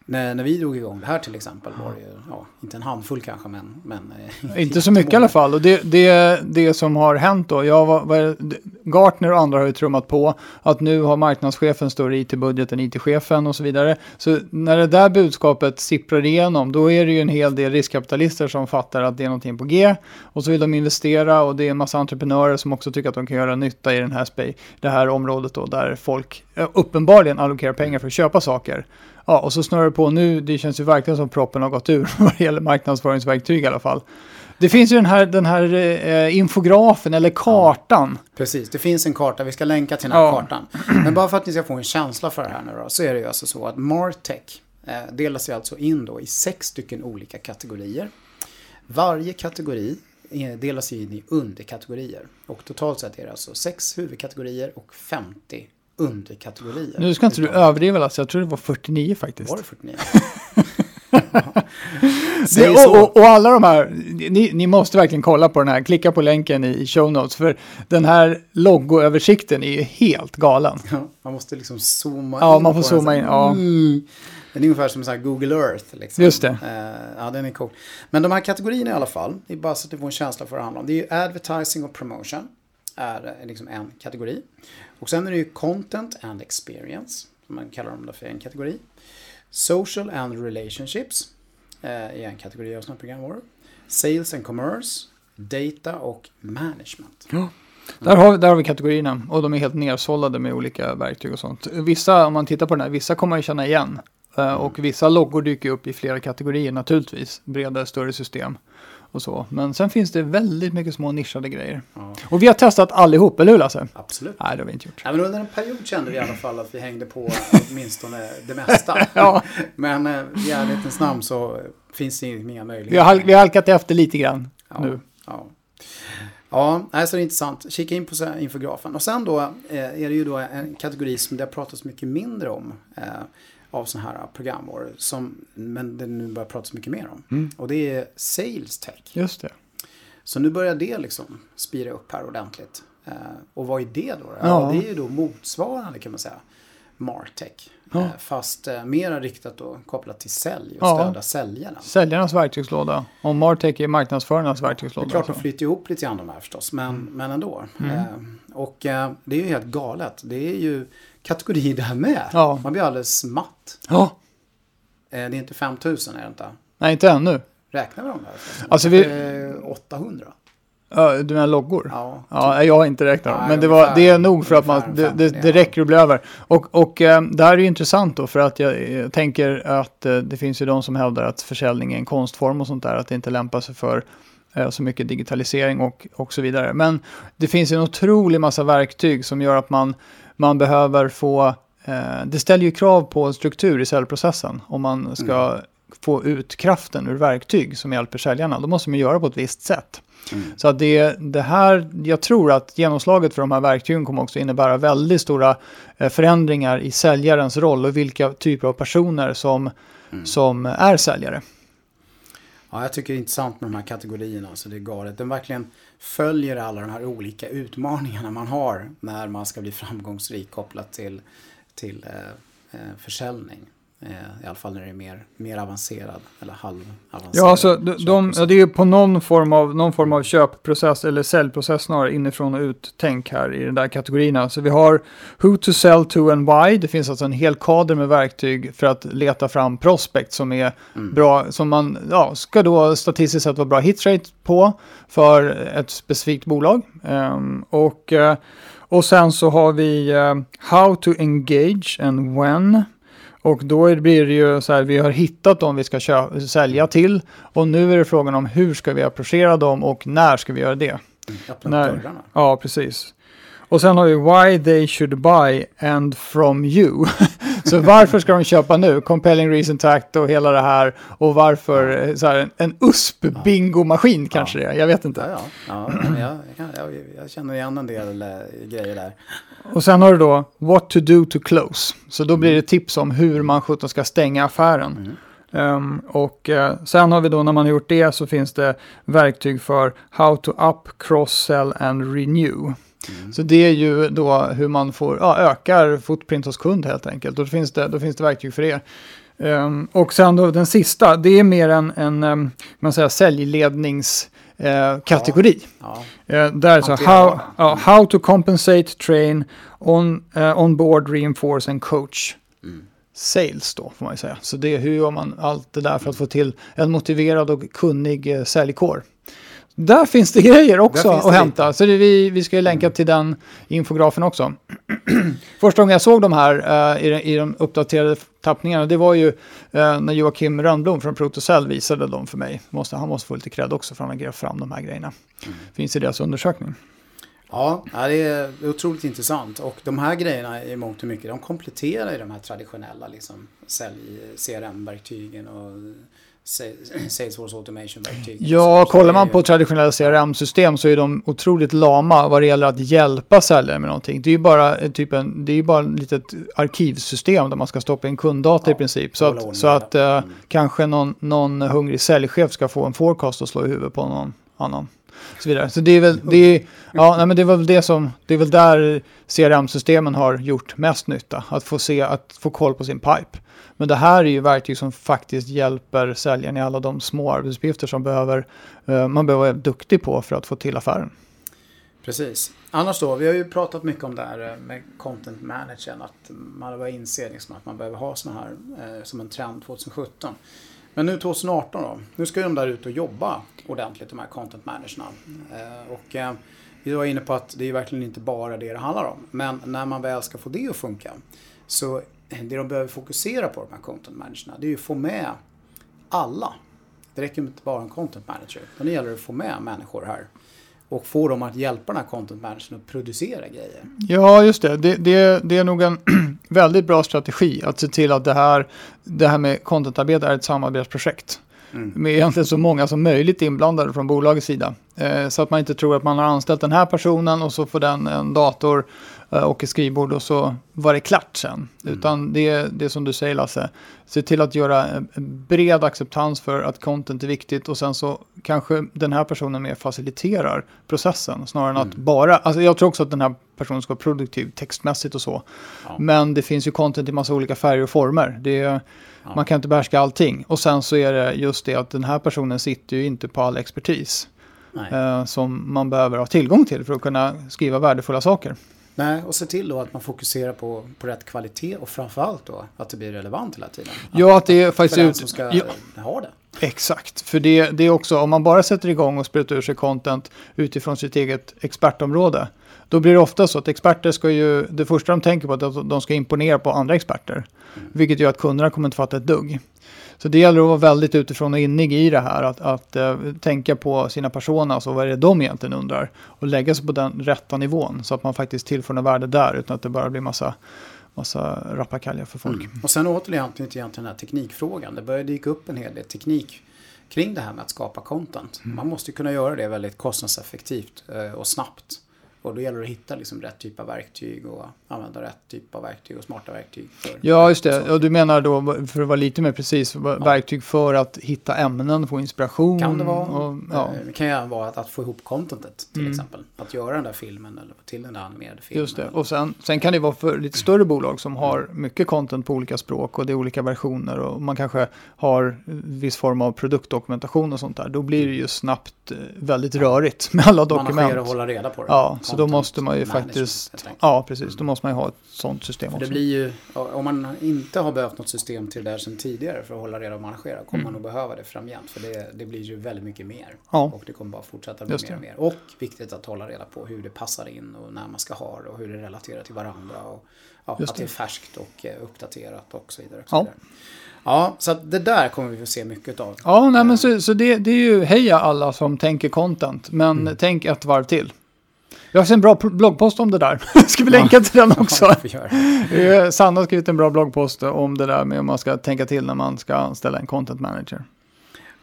När, när vi drog igång det här till exempel var det ju, ja, inte en handfull kanske men... men eh, inte så mycket i alla fall. Och det, det, det som har hänt då, jag var, var, Gartner och andra har ju trummat på att nu har marknadschefen större IT-budget än IT-chefen och så vidare. Så när det där budskapet sipprar igenom, då är det ju en hel del riskkapitalister som fattar att det är någonting på G. Och så vill de investera och det är en massa entreprenörer som också tycker att de kan göra nytta i den här, det här området då, där folk uppenbarligen allokerar pengar för att köpa saker. Ja, och så snurrar det på nu. Det känns ju verkligen som proppen har gått ur vad det gäller marknadsföringsverktyg i alla fall. Det finns ju den här, den här eh, infografen eller kartan. Ja, precis, det finns en karta. Vi ska länka till den här ja. kartan. Men bara för att ni ska få en känsla för det här nu då, så är det ju alltså så att Martech eh, delas ju alltså in då i sex stycken olika kategorier. Varje kategori eh, delas in i underkategorier. Och totalt sett är det alltså sex huvudkategorier och 50 underkategorier. Nu ska inte du utav- överdriva Lasse, jag tror det var 49 faktiskt. Var det 49? Det, och, och, och alla de här, ni, ni måste verkligen kolla på den här, klicka på länken i, i show notes, för den här logoöversikten är ju helt galen. Ja, man måste liksom zooma Ja, in man får zooma in, ja. Mm. Den är ungefär som så Google Earth. Liksom. Just det. Eh, ja, den är cool. Men de här kategorierna i alla fall, det är bara så att du får en känsla för vad det handlar om. Det är ju advertising och promotion. är eh, liksom en kategori. Och sen är det ju content and experience. Som man kallar dem för en kategori. Social and relationships. eh, är en kategori av sådana programvaror. Sales and commerce. Data och management. Där har, där har vi kategorierna och de är helt nersållade med olika verktyg och sånt. Vissa, om man tittar på den här, vissa kommer man ju känna igen. Eh, Och vissa loggor dyker upp i flera kategorier naturligtvis. Bredare, större system och så. Men sen finns det väldigt mycket små nischade grejer. Ja, Och vi har testat allihop, eller hur Lasse? absolut. Nej, det har vi inte gjort. Ja, men under en period kände vi i alla fall att vi hängde på åtminstone det mesta. Ja. Men eh, i ärlighetens namn så finns det inga möjligheter. Vi har, halk, vi har halkat efter lite grann ja, nu. Ja, ja nej, så det är intressant. Kika in på infografen. Och sen då eh, är det ju då en kategori som det har pratats mycket mindre om eh, av sådana här programvaror. Som, men det nu börjar pratas mycket mer om. Mm. Och det är Sales Tech. Just det. Så nu börjar det liksom spira upp här ordentligt. Eh, och vad är det då? Ja. Ja. det är ju då motsvarande kan man säga. Martech. Ja. Eh, fast eh, mera riktat då kopplat till sälj och Ja. stödja säljarna. Säljarnas verktygslåda. Och Martech är marknadsförarnas Det är verktygslåda. klart de flyter ihop lite grann de här förstås, men, men ändå. Mm. Eh, och eh, det är ju helt galet. Det är ju kategori det här med. Ja. Man blir alldeles matt. Ja, Eh, det är inte 5000 är det inte. nej inte ännu. Räknar vi dem förresten? Alltså vi- Eh, 800. Ja, Du menar loggor? Ja. Ja, jag har inte räknat dem. Men det, var, det är nog för att man, det, det, 50, det räcker att bli över. Och, och eh, det här är ju intressant då för att jag eh, tänker att eh, det finns ju de som hävdar att försäljning är en konstform och sånt där, att det inte lämpar sig för eh, så mycket digitalisering och, och så vidare. Men det finns en otrolig massa verktyg som gör att man, man behöver få, eh, det ställer ju krav på en struktur i säljprocessen om man ska få ut kraften ur verktyg som hjälper säljarna. Då måste man göra på ett visst sätt. Mm. Så att det, det här, jag tror att genomslaget för de här verktygen kommer också innebära väldigt stora eh, förändringar i säljarens roll och vilka typer av personer som, Mm. som är säljare. Ja, jag tycker det är intressant med de här kategorierna. Så det är galet. Den verkligen följer alla de här olika utmaningarna man har när man ska bli framgångsrik kopplat till, till eh, eh försäljning. Eh, I alla fall när det är mer, mer avancerad eller halvavancerad. Ja, alltså de, de, ja, det är ju på någon form, av, någon form av köpprocess eller säljprocess snarare inifrån och ut tänk här i de där kategorierna. Så vi har Who to sell to and why. Det finns alltså en hel kader med verktyg för att leta fram prospect som är Mm. bra, som man ja, ska då statistiskt sett vara bra hitrate på för ett specifikt bolag. Ehm, och, eh, och sen så har vi eh, How to engage and when. Och då blir det ju så här, vi har hittat dem vi ska sälja till. Och nu är det frågan om hur ska vi approchera dem och när ska vi göra det. Öppna när-. Ja, precis. Och sen har vi why they should buy and from you. så varför ska de köpa nu? Compelling reason to act och hela det här. Och varför eh, så här, en USP-bingomaskin kanske det är. Jag vet Ja, inte. ja. ja jag, jag, jag, jag känner igen en del eh, grejer där. Och sen har du då what to do to close. Så då blir det tips om hur man sjutton ska stänga affären. Mm. Ehm, och eh, sen har vi då när man har gjort det så finns det verktyg för how to up, cross, sell and renew. Mm. Så det är ju då hur man får, ja, ökar footprint hos kund helt enkelt. Och då finns det, då finns det verktyg för det. Ehm, och sen då den sista, det är mer en, en um, man säger, säljledningskategori. Eh, kategori. Ja. Eh, där så how, ja, how to compensate, train, on, eh, on board, reinforce and coach. Mm. Sales då får man ju säga. Så det är hur gör man allt det där för att få till en motiverad och kunnig eh, säljkår. Där finns det grejer också finns det att hämta. Så det, vi, vi ska ju länka till den infografen också. Första gången jag såg de här eh, i, de- i de uppdaterade tappningarna, det var ju eh, när Joakim Rönnblom från Protocell visade dem för mig. Måste, han måste få lite cred också för att han har grävt fram de här grejerna. Finns i deras undersökning. Ja, det är otroligt intressant. Och de här grejerna i mångt och mycket, de kompletterar ju de här traditionella liksom, CRM-verktygen och Salesforce Automation-verktyg. Ja, kollar man på traditionella CRM-system så är de otroligt lama vad det gäller att hjälpa säljare med någonting. Det är ju bara, typ en, det är bara ett litet arkivsystem där man ska stoppa in kunddata ja, i princip. Så att, så att uh, mm. kanske någon, någon hungrig säljchef ska få en forecast och slå i huvudet på någon annan. Så, vidare. så det är väl, det är, ja, nej, men det är väl det som, det är väl där CRM-systemen har gjort mest nytta. Att få se, att få koll på sin pipe. Men det här är ju verktyg som faktiskt hjälper säljaren i alla de små arbetsuppgifter som behöver, eh, man behöver vara duktig på för att få till affären. Precis. Annars då, vi har ju pratat mycket om det här eh, med content managern. Att man börjar inse liksom att man behöver ha sådana här eh, som en trend 2017. Men nu 2018 då. Nu ska ju de där ut och jobba ordentligt, de här content managerna. Eh, och eh, vi var inne på att det är verkligen inte bara det det handlar om. Men när man väl ska få det att funka så det de behöver fokusera på, de här content managerna, det är ju att få med alla. Det räcker inte bara en content manager. Utan det gäller att få med människor här. Och få dem att hjälpa den här content managern att producera grejer. Ja, just det. Det, det, det är nog en väldigt bra strategi att se till att det här, det här med contentarbete är ett samarbetsprojekt. Mm. Med egentligen så många som möjligt inblandade från bolagets sida. Eh, så att man inte tror att man har anställt den här personen och så får den en dator Eh, och ett skrivbord och så var det klart sen. Mm. Utan det är det som du säger Lasse, se till att göra en bred acceptans för att content är viktigt och sen så kanske den här personen mer faciliterar processen snarare än mm. att bara, alltså jag tror också att den här personen ska vara produktiv textmässigt och så. Ja. Men det finns ju content i massa olika färger och former. Det är, ja. Man kan inte behärska allting. Och sen så är det just det att den här personen sitter ju inte på all expertis. Eh, som man behöver ha tillgång till för att kunna skriva värdefulla saker. Nej, och se till då att man fokuserar på, på rätt kvalitet och framförallt då att det blir relevant hela tiden. Ja, att det är faktiskt... För den som ska ja. ha det. Exakt, för det, det är också om man bara sätter igång och sprutar ur sig content utifrån sitt eget expertområde. Då blir det ofta så att experter ska ju, det första de tänker på är att de ska imponera på andra experter. Vilket gör att kunderna kommer inte fatta ett dugg. Så det gäller att vara väldigt utifrån och innig i det här. Att, att uh, tänka på sina personer, alltså vad är det de egentligen undrar. Och lägga sig på den rätta nivån så att man faktiskt tillför något värde där utan att det bara blir massa massa rappakalja för folk. Mm. Och sen återigen till den här teknikfrågan. Det börjar dyka upp en hel del teknik kring det här med att skapa content. Mm. Man måste kunna göra det väldigt kostnadseffektivt eh, och snabbt. Och då gäller det att hitta liksom rätt typ av verktyg och använda rätt typ av verktyg och smarta verktyg. ja, just det. Och du menar då, för att vara lite mer precis, ja. verktyg för att hitta ämnen, få inspiration? Kan det vara. Och, ja. Eh, det kan ju vara att, att, få ihop contentet till mm. exempel. Att göra den där filmen eller till den där animerade filmen. Just det. Och sen, sen kan det vara för lite större bolag som har mm. mycket content på olika språk och det är olika versioner och man kanske har viss form av produktdokumentation och sånt där. Då blir det ju snabbt eh, väldigt rörigt med alla dokument. Managera och hålla reda på det. Ja, så då måste man ju faktiskt... Ja, precis. Då måste man ju ha ett sånt system för också. Det blir ju, om man inte har behövt något system till det där sedan tidigare för att hålla reda och managera kommer mm. man nog behöva det framgent. För det, det blir ju väldigt mycket mer. Ja. Och det kommer bara fortsätta bli mer och mer. Och viktigt att hålla reda på hur det passar in och när man ska ha det och hur det relaterar till varandra. Och, ja, att det är färskt och eh, uppdaterat och så vidare. Och så vidare. Ja. Ja, så det där kommer vi få se mycket av. Ja, nej, men så, så det, det är ju heja alla som tänker content, men mm. tänk ett varv till. Jag har en bra bloggpost om det där. Ska vi länka till den också? Ja, Sanna har skrivit en bra bloggpost om det där med om man ska tänka till när man ska anställa en content manager.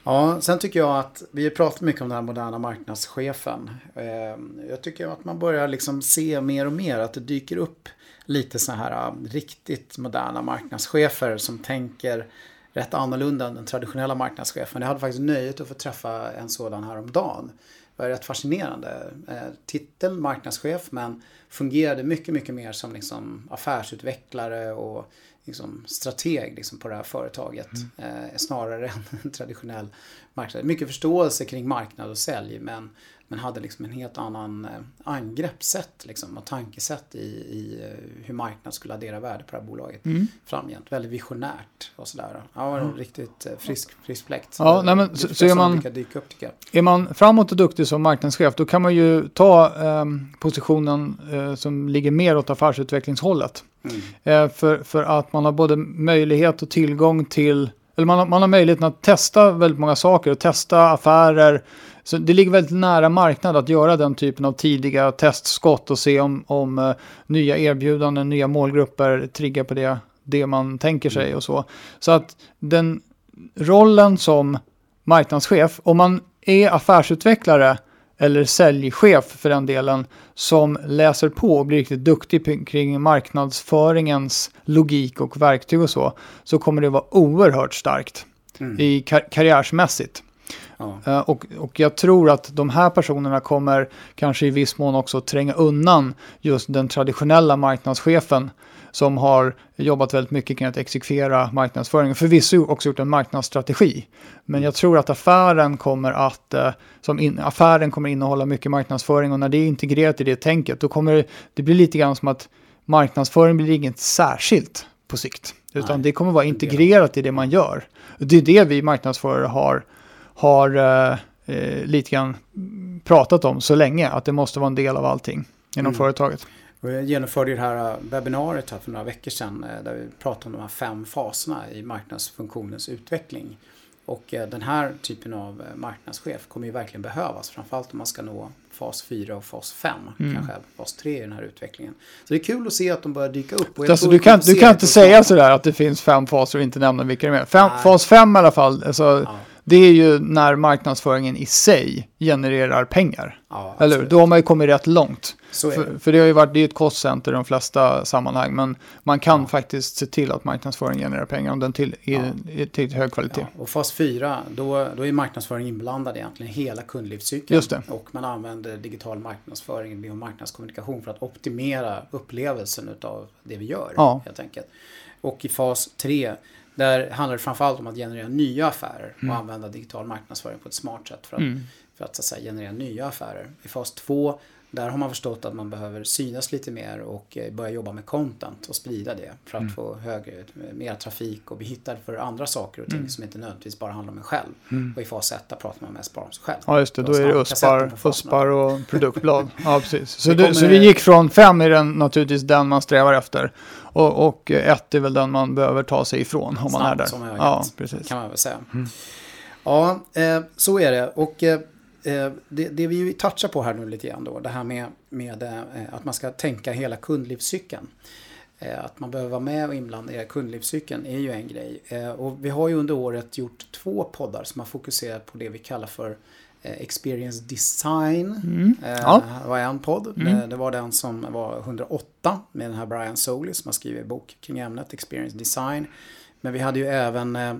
Ja, sen tycker jag att vi har pratat mycket om den här moderna marknadschefen. Ehm, jag tycker att man börjar liksom se mer och mer att det dyker upp lite så här äh, riktigt moderna marknadschefer som tänker rätt annorlunda än den traditionella marknadschefen. Jag hade faktiskt nöjet att få träffa en sådan här om dagen var rätt fascinerande. Eh, titeln marknadschef men fungerade mycket, mycket mer som liksom affärsutvecklare och liksom strateg liksom på det här företaget. Mm. Eh, snarare än en traditionell marknad. Mycket förståelse kring marknad och sälj men men hade liksom en helt annan eh, angreppssätt liksom, och tankesätt i, i eh, hur marknaden skulle addera värde på det här bolaget mm. framgent. Väldigt visionärt och sådär. Ja, var mm. riktigt eh, frisk, frisk fläkt. Ja, nej, men, så, så är, man, dyka upp, är man framåt och duktig som marknadschef då kan man ju ta eh, positionen eh, som ligger mer åt affärsutvecklingshållet. Mm. Eh, för, för att man har både möjlighet och tillgång till eller man har, man har möjligheten att testa väldigt många saker och testa affärer, så det ligger väldigt nära marknad att göra den typen av tidiga testskott och se om, om uh, nya erbjudanden, nya målgrupper triggar på det, det man tänker sig och så. Så att den, rollen som marknadschef, om man är affärsutvecklare eller säljchef för den delen, som läser på och blir riktigt duktig kring marknadsföringens logik och verktyg och så, så kommer det vara oerhört starkt mm. i kar karriärsmässigt. Ja. Uh, och, och jag tror att de här personerna kommer kanske i viss mån också tränga undan just den traditionella marknadschefen som har jobbat väldigt mycket kring att exekvera marknadsföring. Förvisso också gjort en marknadsstrategi. Men jag tror att affären kommer att eh, som in, affären kommer innehålla mycket marknadsföring och när det är integrerat i det tänket då kommer det bli lite grann som att marknadsföring blir inget särskilt på sikt. Utan Nej, det kommer vara integrerat i det man gör. Det är det vi marknadsförare har, har eh, eh, lite grann pratat om så länge, att det måste vara en del av allting inom mm. företaget. Vi genomförde det här webbinariet här för några veckor sedan eh, där vi pratade om de här fem faserna i marknadsfunktionens utveckling. Och eh, den här typen av marknadschef kommer ju verkligen behövas, framförallt om man ska nå fas 4 och fas 5, mm. kanske fas 3 i den här utvecklingen. Så det är kul att se att de börjar dyka upp. alltså, du kan, du kan inte säga sådär att det finns fem faser och inte nämna vilka det är. Fem, fas 5 i alla fall, alltså, ja. Det är ju när marknadsföringen i sig genererar pengar. Ja, Eller Då har man ju kommit rätt långt. För, för, det har ju varit, det är ett kostcenter i de flesta sammanhang, men man kan ja. faktiskt se till att marknadsföring genererar pengar om den till, ja. i, till hög kvalitet. Ja. Och fas 4, då, då är marknadsföring inblandad egentligen hela kundlivscykeln. Just det. Och man använder digital marknadsföring och marknadskommunikation för att optimera upplevelsen av det vi gör. Ja. Helt enkelt. Och i fas 3 där handlar det framförallt om att generera nya affärer och mm. använda digital marknadsföring på ett smart sätt för att, mm. för att, så att säga, generera nya affärer. I fas 2 där har man förstått att man behöver synas lite mer och eh, börja jobba med content och sprida det för att mm. få högre, mer trafik och bli hittad för andra saker och ting mm. som inte nödvändigtvis bara handlar om en själv. Mm. Och i fas 1 pratar man mest bara om sig själv. Ja just det, då är det USPar, USPar och produktblad. ja precis. Så, det, så vi gick från 5 är den naturligtvis den man strävar efter. Och, och ett är väl den man behöver ta sig ifrån om man är där. Som ja, precis. kan man väl säga. Mm. Ja, eh, så är det. Och eh, Eh, det, det, vi touchar på här nu lite grann då, det här med, med eh, att man ska tänka hela kundlivscykeln. Eh, att man behöver vara med och inblanda i kundlivscykeln är ju en grej. Och vi har ju under året gjort två poddar som har fokuserat på det vi kallar för Experience Design. Mm. Ja. Var en podd. Mm. Det var den som var 108 med den här Brian Solis som har skrivit bok kring ämnet Experience Design. Men vi hade ju även eh,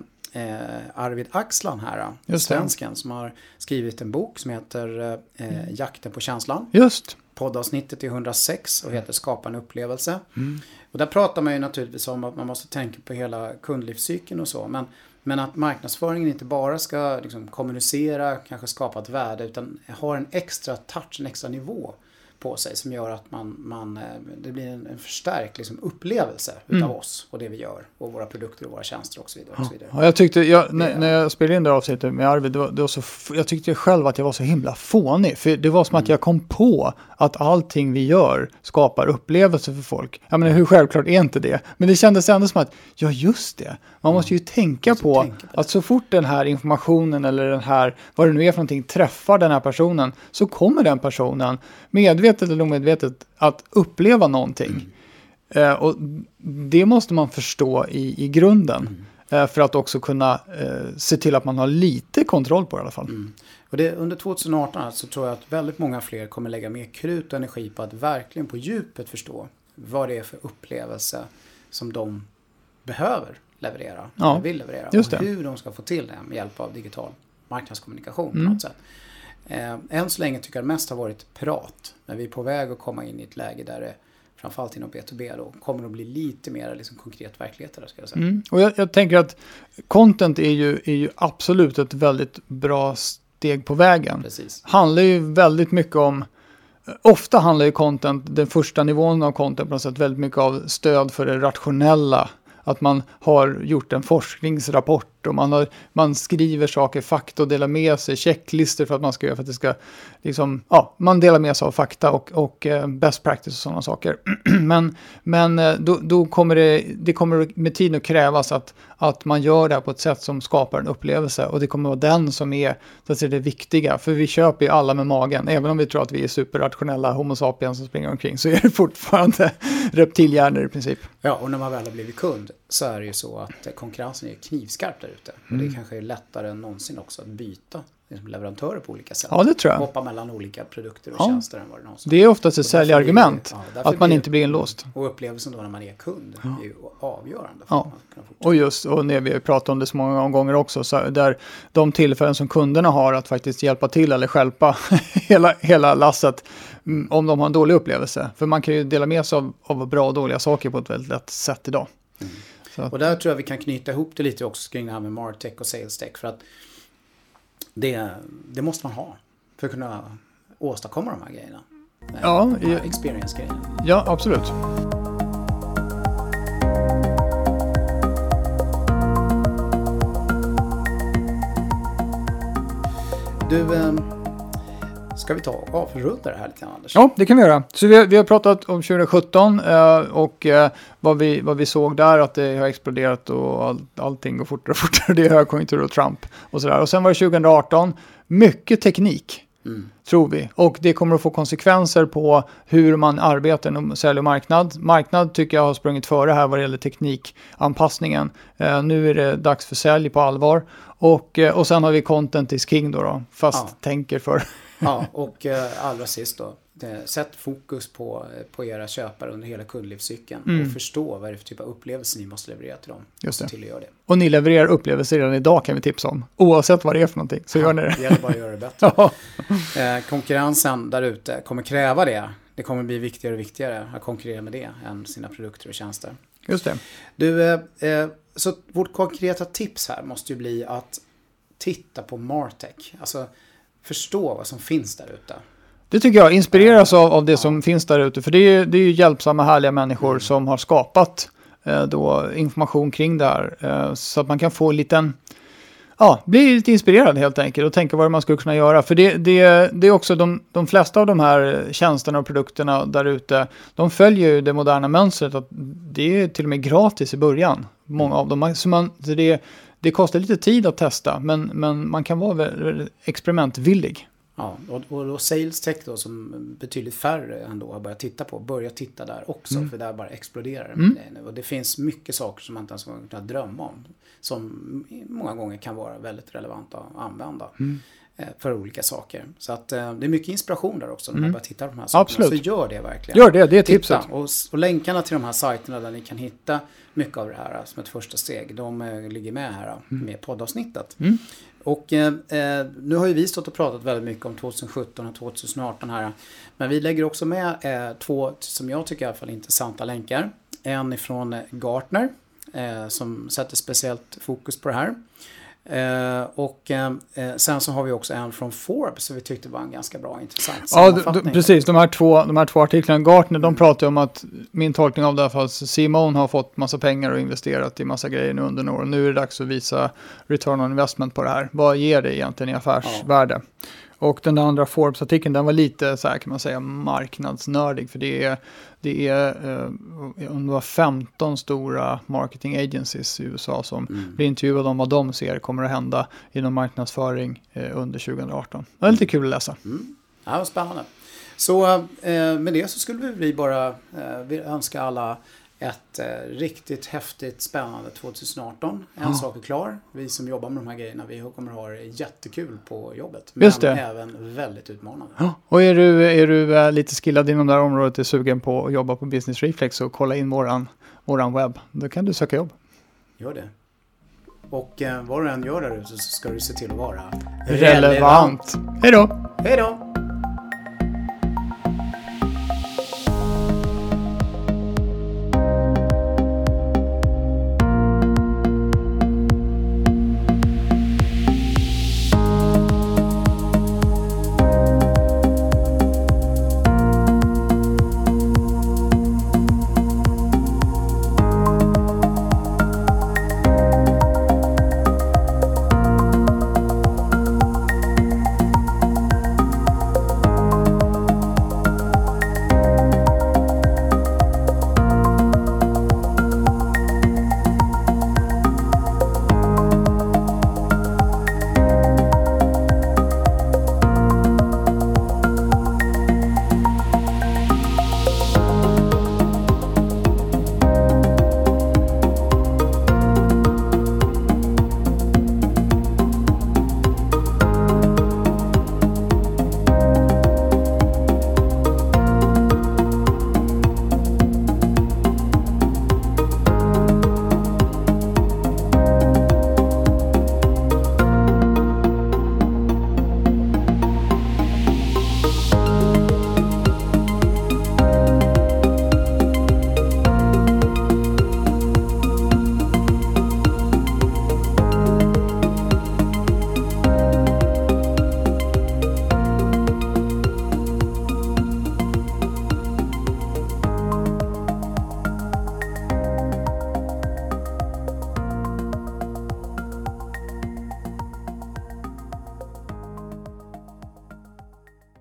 Arvid Axlan här, Just svensken, som har skrivit en bok som heter eh, Jakten på känslan. Just. Poddavsnittet är 106 och heter Skapa en upplevelse. Mm. Och där pratar man ju naturligtvis om att man måste tänka på hela kundlivscykeln och så. Men, men att marknadsföringen inte bara ska liksom, kommunicera, kanske skapa ett värde, utan har en extra touch, en extra nivå på sig som gör att man, man, eh, det blir en, en förstärkt liksom, upplevelse mm. utav oss och det vi gör och våra produkter och våra tjänster och så vidare. Och så vidare. Ja, jag tyckte, jag, när, när jag spelade in det avsnittet med Arvid, det var, det var så, jag tyckte själv att jag var så himla fånig. För det var som mm. att jag kom på att allting vi gör skapar upplevelser för folk. Jag menar, hur självklart är inte det? Men det kändes ändå som att, ja just det, man måste ju tänka, måste på, tänka på att så fort den här informationen eller den här, vad det nu är för någonting, träffar den här personen så kommer den personen medvetet eller omedvetet att uppleva någonting. Mm. Eh, och det måste man förstå i, i grunden. Mm. Eh, för att också kunna eh, se till att man har lite kontroll på det i alla fall. Mm. Och det, under 2018 så tror jag att väldigt många fler kommer lägga mer krut och energi på att verkligen på djupet förstå vad det är för upplevelse som de behöver leverera. Ja, vill leverera. och hur de ska få till det med hjälp av digital marknadskommunikation mm. på något sätt. Eh, än så länge tycker jag det mest har varit prat. Men vi är på väg att komma in i ett läge där det framförallt inom B2B då, kommer att bli lite mer liksom konkret verklighet. Där, ska jag säga. Mm. Och jag, jag, tänker att content är ju, är ju absolut ett väldigt bra steg på vägen. Precis. Handlar ju väldigt mycket om Ofta handlar ju content, den första nivån av content på något sätt väldigt mycket av stöd för det rationella att man har gjort en forskningsrapport och man, har, man skriver saker, fakta och delar med sig, checklistor för att man ska göra för att det ska, liksom, ja, man delar med sig av fakta och, och eh, best practice och sådana saker. men men eh, då, då, kommer det, det kommer med tiden att krävas att, att man gör det här på ett sätt som skapar en upplevelse och det kommer vara den som är så att säga, det viktiga. För vi köper ju alla med magen, även om vi tror att vi är superrationella homo sapiens som springer omkring så är det fortfarande reptilhjärnor i princip. Ja, och när man väl har blivit kund så är det ju så att konkurrensen är knivskarp där ute. Och det kanske är lättare än någonsin också att byta liksom leverantörer på olika sätt. Ja, det tror jag. Hoppa mellan olika produkter och Ja. tjänster än vad det någonsin Det är oftast ett säljargument. ja, att man blir- inte blir inlåst. Och upplevelsen då när man är kund är ju avgörande Ja. Och just, och när vi har pratat om det så många gånger också, så där de tillfällen som kunderna har att faktiskt hjälpa till eller stjälpa hela, hela lasset mm, om de har en dålig upplevelse. För man kan ju dela med sig av, av bra och dåliga saker på ett väldigt lätt sätt idag. Att, Och där tror jag vi kan knyta ihop det lite också kring det här med Martech och SalesTech. För att det, det måste man ha för att kunna åstadkomma de här grejerna. Ja, ja. experience-grejerna. ja, absolut. Du, eh, ska vi ta och avrunda det här lite grann Anders? Ja, det kan vi göra. Så vi, har- vi har pratat om 2017 eh, och eh, vad, vi, vad vi såg där, att det har exploderat och all, allting går fortare och fortare. Det är högkonjunktur och Trump och sådär. Och sen var det 2018, mycket teknik. Mm. Tror vi. Och det kommer att få konsekvenser på hur man arbetar inom sälj och marknad. Marknad tycker jag har sprungit före här vad det gäller teknikanpassningen. Eh, nu är det dags för sälj på allvar. Och, eh, och sen har vi content is king då, då fast Ja. tänker för. Ja, och eh, allra sist då. Det, sätt fokus på, på era köpare under hela kundlivscykeln. Mm. Och förstå vad det är för typ av upplevelse ni måste leverera till dem. Just det. till det. Och ni levererar upplevelser redan idag kan vi tipsa om. Oavsett vad det är för någonting så gör ni det. Det gäller bara att göra det bättre. Ja, Eh, konkurrensen där ute kommer kräva det. Det kommer bli viktigare och viktigare att konkurrera med det än sina produkter och tjänster. just det. Du, eh, eh, så vårt konkreta tips här måste ju bli att titta på Martech. Alltså förstå vad som finns där ute. Det tycker jag inspireras av, av det som finns där ute. För det är, det är ju hjälpsamma, härliga människor som har skapat eh, då, information kring det här. Eh, så att man kan få en liten, ja, bli lite inspirerad helt enkelt och tänka vad man skulle kunna göra. För det, det, det är också de, de flesta av de här tjänsterna och produkterna där ute, de följer ju det moderna mönstret att det är till och med gratis i början. Många av dem. Så man, så det, det kostar lite tid att testa, men, men man kan vara experimentvillig. Ja, och, och Sales Tech då som betydligt färre ändå har börjat titta på. Börja titta där också Mm. för där bara exploderar det med grejer nu. Och det finns mycket saker som man inte ens har kunnat drömma om. Som många gånger kan vara väldigt relevanta att använda. Mm. Eh, För olika saker. Så att eh, det är mycket inspiration där också när man börjar titta på de här sakerna. Mm. Absolut. Så gör det verkligen. Gör det, det är tipset. Och, och länkarna till de här sajterna där ni kan hitta mycket av det här som ett första steg. De eh, ligger med här med poddavsnittet. Mm. Och eh, eh, nu har ju vi stått och pratat väldigt mycket om 2017 och 2018 här. Men vi lägger också med eh, två, som jag tycker i alla fall, intressanta länkar. En ifrån eh, Gartner eh, som sätter speciellt fokus på det här. Eh, och eh, eh, sen så har vi också en från Forbes som vi tyckte var en ganska bra intressant Ja, precis. De här två, de här två artiklarna. Gartner, de pratar ju om att min tolkning av det här fallet, Simon har fått massa pengar och investerat i massa grejer nu under några år. Nu är det dags att visa return on investment på det här. Vad ger det egentligen i affärsvärde? Och den andra Forbes-artikeln, den var lite så här kan man säga marknadsnördig. För det är, det är eh, om det var 15 stora marketing agencies i USA som Mm. blir intervjuade om vad de ser kommer att hända inom marknadsföring eh, under 2018. Det var lite kul att läsa. Mm. Ja, spännande. Så eh, med det så skulle vi bara eh, önska alla ett eh, riktigt häftigt spännande 2018. En Ja. sak är klar. Vi som jobbar med de här grejerna, vi kommer ha det jättekul på jobbet. Men Just det. även väldigt utmanande. Ja, och är du, är du eh, lite skillad inom det här området och är sugen på att jobba på Business Reflex och kolla in våran, våran webb, då kan du söka jobb. Gör det. Och eh, vad du än gör där ute så ska du se till att vara Relevant. Hej då! Hej då!